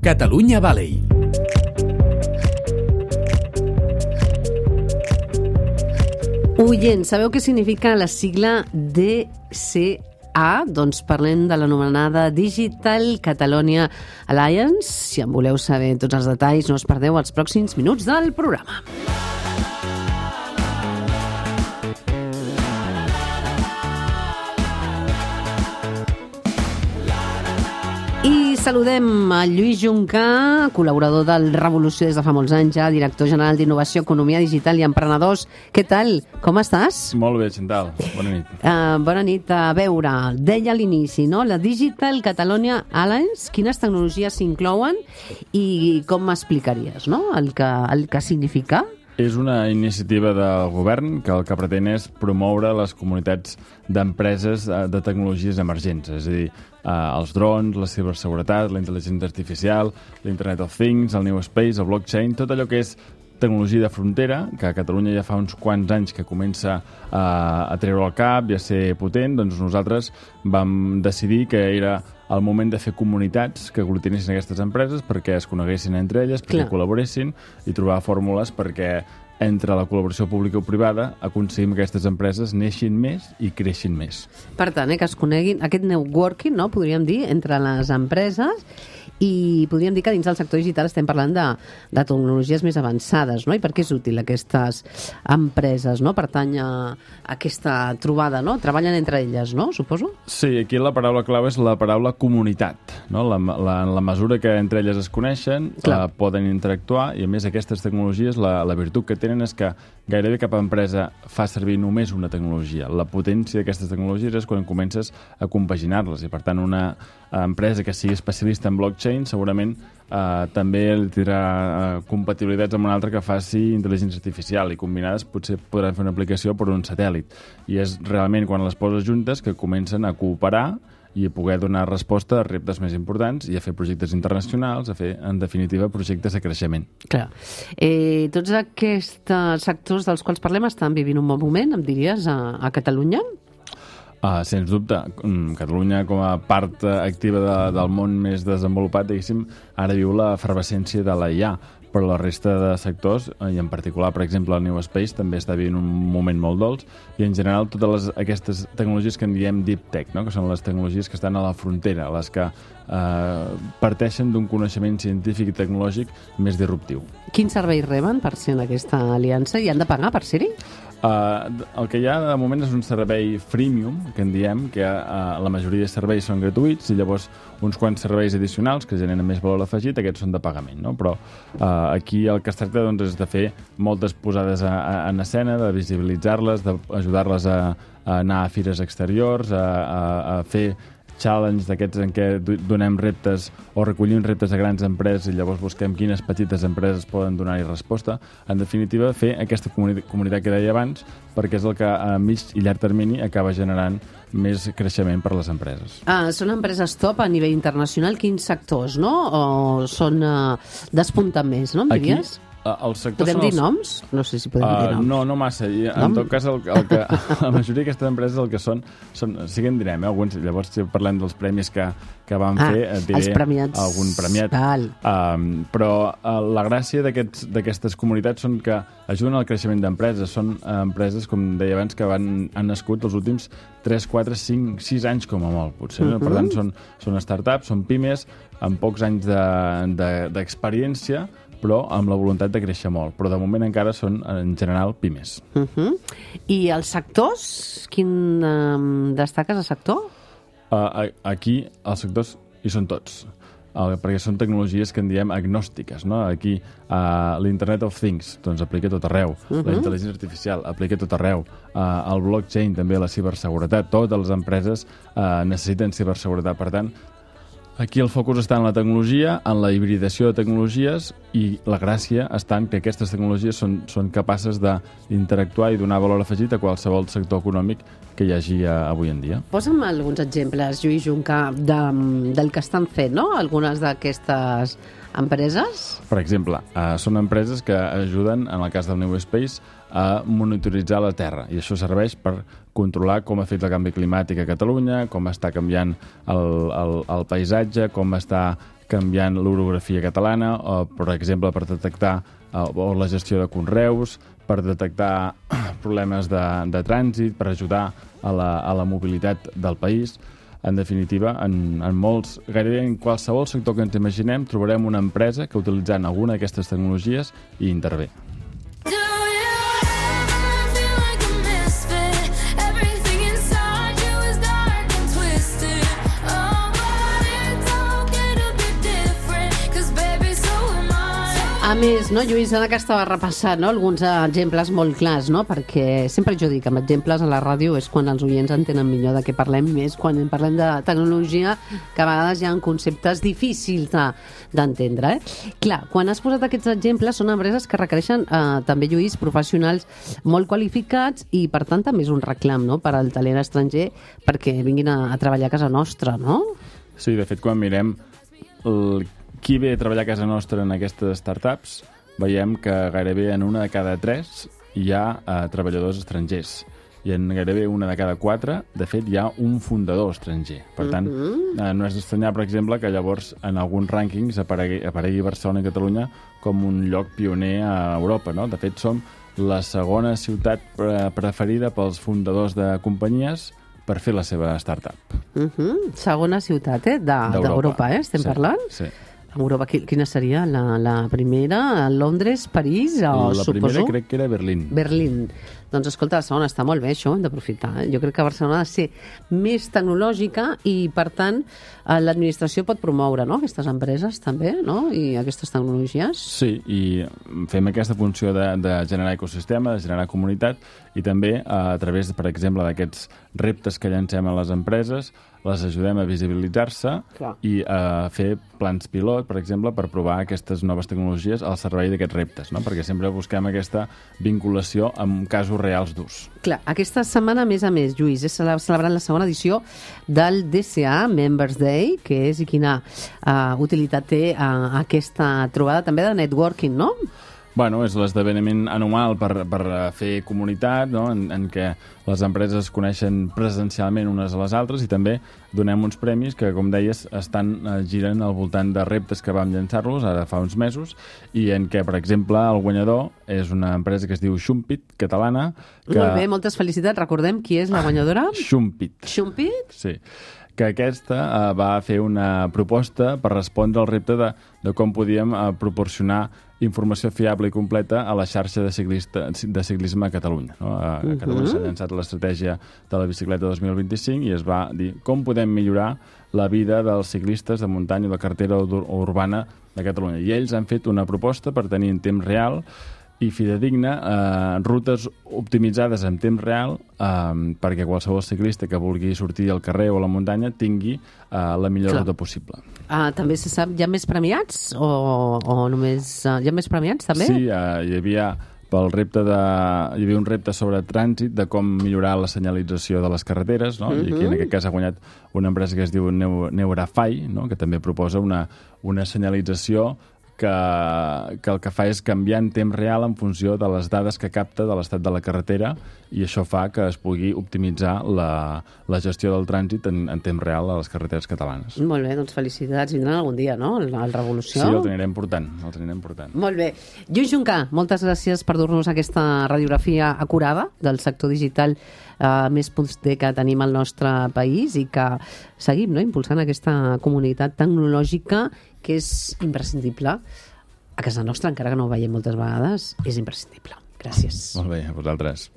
Catalunya Valley. Oients, sabeu què significa la sigla DCA? Doncs parlem de l'anomenada Digital Catalonia Alliance. Si en voleu saber tots els detalls, no us perdeu els pròxims minuts del programa. Saludem a Lluís Juncà, col·laborador del Revolució des de fa molts anys ja, director general d'Innovació, Economia Digital i Emprenedors. Què tal? Com estàs? Molt bé, Xantal. Bona nit. Uh, bona nit. A veure, deia a l'inici, no? La Digital Catalonia Alliance, quines tecnologies s'inclouen i com m'explicaries, no? El que, el que significa? És una iniciativa del govern que el que pretén és promoure les comunitats d'empreses eh, de tecnologies emergents, és a dir, eh, els drons, la ciberseguretat, la intel·ligència artificial, l'Internet of Things, el New Space, el blockchain, tot allò que és tecnologia de frontera, que a Catalunya ja fa uns quants anys que comença a, a treure el cap i a ser potent, doncs nosaltres vam decidir que era el moment de fer comunitats que aglutinessin aquestes empreses perquè es coneguessin entre elles, perquè Clar. col·laboressin i trobar fórmules perquè entre la col·laboració pública o privada aconseguim que aquestes empreses neixin més i creixin més. Per tant, eh, que es coneguin aquest networking, no? podríem dir, entre les empreses i podríem dir que dins del sector digital estem parlant de, de tecnologies més avançades, no? I per què és útil aquestes empreses, no? Pertany a aquesta trobada, no? Treballen entre elles, no? Suposo? Sí, aquí la paraula clau és la paraula comunitat. No? La, la, la mesura que entre elles es coneixen, Clar. eh, poden interactuar i, a més, aquestes tecnologies, la, la virtut que tenen és que gairebé cap empresa fa servir només una tecnologia. La potència d'aquestes tecnologies és quan comences a compaginar-les i, per tant, una empresa que sigui especialista en blockchain segurament eh, també li tindrà eh, compatibilitats amb una altra que faci intel·ligència artificial i combinades potser podran fer una aplicació per un satèl·lit. I és realment quan les poses juntes que comencen a cooperar i a poder donar resposta a reptes més importants i a fer projectes internacionals, a fer, en definitiva, projectes de creixement. Clar. Eh, tots aquests sectors dels quals parlem estan vivint un bon moment, em diries, a, a Catalunya? Uh, sens dubte, mm, Catalunya com a part activa de, del món més desenvolupat, diguéssim, ara viu l'efervescència de la IA, però la resta de sectors, eh, i en particular, per exemple, el New Space, també està vivint un moment molt dolç, i en general totes les, aquestes tecnologies que en diem Deep Tech, no? que són les tecnologies que estan a la frontera, les que eh, parteixen d'un coneixement científic i tecnològic més disruptiu. Quin servei reben per ser en aquesta aliança i han de pagar per ser-hi? Uh, el que hi ha de moment és un servei freemium, que en diem, que uh, la majoria de serveis són gratuïts i llavors uns quants serveis addicionals que generen més valor afegit, aquests són de pagament, no? Però uh, aquí el que es tracta doncs, és de fer moltes posades a, a, en escena, de visibilitzar-les, d'ajudar-les a, a anar a fires exteriors, a, a, a fer challenge d'aquests en què do- donem reptes o recollim reptes a grans empreses i llavors busquem quines petites empreses poden donar-hi resposta. En definitiva, fer aquesta comuni comunitat que deia abans perquè és el que a mig i llarg termini acaba generant més creixement per a les empreses. Ah, són empreses top a nivell internacional. Quins sectors, no? O són... Uh, despunten més, no? Em Aquí, diries? eh, els sectors Podem són dir els... noms? No sé si podem Uh, dir noms. no, no massa. I, en Nom? tot cas, el, el que, la majoria d'aquestes empreses el que són, són sí que en direm, eh, alguns, llavors si parlem dels premis que, que vam Ah, fer, diré els premiats. algun premiat. Val. Um, però uh, la gràcia d'aquestes comunitats són que ajuden al creixement d'empreses. Són uh, empreses, com deia abans, que van, han nascut els últims 3, 4, 5, 6 anys com a molt, potser. Uh -huh. Per tant, són, són startups, són pimes, amb pocs anys de- de- d'experiència, de, però amb la voluntat de créixer molt. Però de moment encara són, en general, pimes. Uh -huh. I els sectors? Quin um, destaques el sector? Uh, aquí els sectors hi són tots uh, perquè són tecnologies que en diem agnòstiques no? aquí uh, l'Internet of Things doncs aplica tot arreu uh -huh. la intel·ligència artificial aplica tot arreu uh, el blockchain també, la ciberseguretat totes les empreses uh, necessiten ciberseguretat per tant Aquí el focus està en la tecnologia, en la hibridació de tecnologies i la gràcia està en que aquestes tecnologies són, són capaces d'interactuar i donar valor afegit a qualsevol sector econòmic que hi hagi eh, avui en dia. Posa'm alguns exemples, Lluís Junca, de, del que estan fent, no? Algunes d'aquestes empreses? Per exemple, eh, són empreses que ajuden, en el cas del New Space, a monitoritzar la Terra. I això serveix per controlar com ha fet el canvi climàtic a Catalunya, com està canviant el, el, el paisatge, com està canviant l'orografia catalana, o, per exemple, per detectar eh, o la gestió de conreus, per detectar problemes de, de trànsit, per ajudar a la, a la mobilitat del país. En definitiva, en, en molts, gairebé en qualsevol sector que ens imaginem, trobarem una empresa que utilitzant alguna d'aquestes tecnologies hi intervé. Més, no, Lluís, ara que estava repassant no, alguns exemples molt clars, no? perquè sempre jo dic, amb exemples a la ràdio és quan els oients entenen millor de què parlem, més quan parlem de tecnologia, que a vegades hi ha conceptes difícils de- d'entendre. Eh? Clar, quan has posat aquests exemples, són empreses que requereixen eh, també, Lluís, professionals molt qualificats i, per tant, també és un reclam no? per al talent estranger perquè vinguin a, a treballar a casa nostra, no? Sí, de fet, quan mirem el, qui ve a treballar a casa nostra en aquestes startups, veiem que gairebé en una de cada tres hi ha eh, treballadors estrangers i en gairebé una de cada quatre, de fet, hi ha un fundador estranger. Per tant, eh, no és d'estranyar, per exemple, que llavors en alguns rànquings aparegui, aparegui Barcelona i Catalunya com un lloc pioner a Europa. No? De fet, som la segona ciutat pre preferida pels fundadors de companyies per fer la seva startup. Uh -huh. Segona ciutat eh? de- d'Europa, eh? estem sí, parlant? Sí. Europa, qui- quina seria? La, la primera? Londres, París o la suposo? primera crec que era Berlín. Berlín. Doncs escolta, la segona està molt bé, això ho hem d'aprofitar. Eh? Jo crec que Barcelona ha de ser més tecnològica i, per tant, eh, l'administració pot promoure no? aquestes empreses també, no? I aquestes tecnologies. Sí, i fem aquesta funció de, de generar ecosistema, de generar comunitat, i també eh, a través, per exemple, d'aquests reptes que llancem a les empreses, les ajudem a visibilitzar-se i a fer plans pilot, per exemple, per provar aquestes noves tecnologies al servei d'aquests reptes, no? perquè sempre busquem aquesta vinculació amb casos reals d'ús. Clar, aquesta setmana, a més a més, Lluís, és cele- celebrant la segona edició del DCA Members Day, que és i quina uh, utilitat té uh, aquesta trobada també de networking, no? Bueno, és l'esdeveniment anual per, per eh, fer comunitat, no? en, en què les empreses es coneixen presencialment unes a les altres i també donem uns premis que, com deies, estan eh, girant al voltant de reptes que vam llançar-los ara fa uns mesos i en què, per exemple, el guanyador és una empresa que es diu Xumpit, catalana. Que... Molt bé, moltes felicitats. Recordem qui és la guanyadora? Xumpit. Xumpit? Sí que aquesta eh, va fer una proposta per respondre al repte de, de com podíem eh, proporcionar informació fiable i completa a la xarxa de, ciclista, de ciclisme a Catalunya. No? A, a Catalunya s'ha llançat l'estratègia de la bicicleta 2025 i es va dir com podem millorar la vida dels ciclistes de muntanya o de carretera ur- urbana de Catalunya. I ells han fet una proposta per tenir en temps real i fidedigna eh, rutes optimitzades en temps real eh, perquè qualsevol ciclista que vulgui sortir al carrer o a la muntanya tingui eh, la millor Clar. ruta possible. Ah, també se sap, hi ha més premiats o, o només... Uh, hi ha més premiats també? Sí, eh, hi havia pel repte de, hi havia un repte sobre trànsit de com millorar la senyalització de les carreteres, no? i aquí en aquest cas ha guanyat una empresa que es diu Neu, Neurafai, no? que també proposa una, una senyalització que, que el que fa és canviar en temps real en funció de les dades que capta de l'estat de la carretera i això fa que es pugui optimitzar la, la gestió del trànsit en, en temps real a les carreteres catalanes. Molt bé, doncs felicitats. Vindran algun dia, no?, el, el Revolució. Sí, el anirem portant, el anirem portant. Molt bé. Lluís Juncà, moltes gràcies per dur-nos aquesta radiografia acurada del sector digital eh, més punter que tenim al nostre país i que seguim no, impulsant aquesta comunitat tecnològica que és imprescindible. A casa nostra, encara que no ho veiem moltes vegades, és imprescindible. Gràcies. Molt bé, a vosaltres.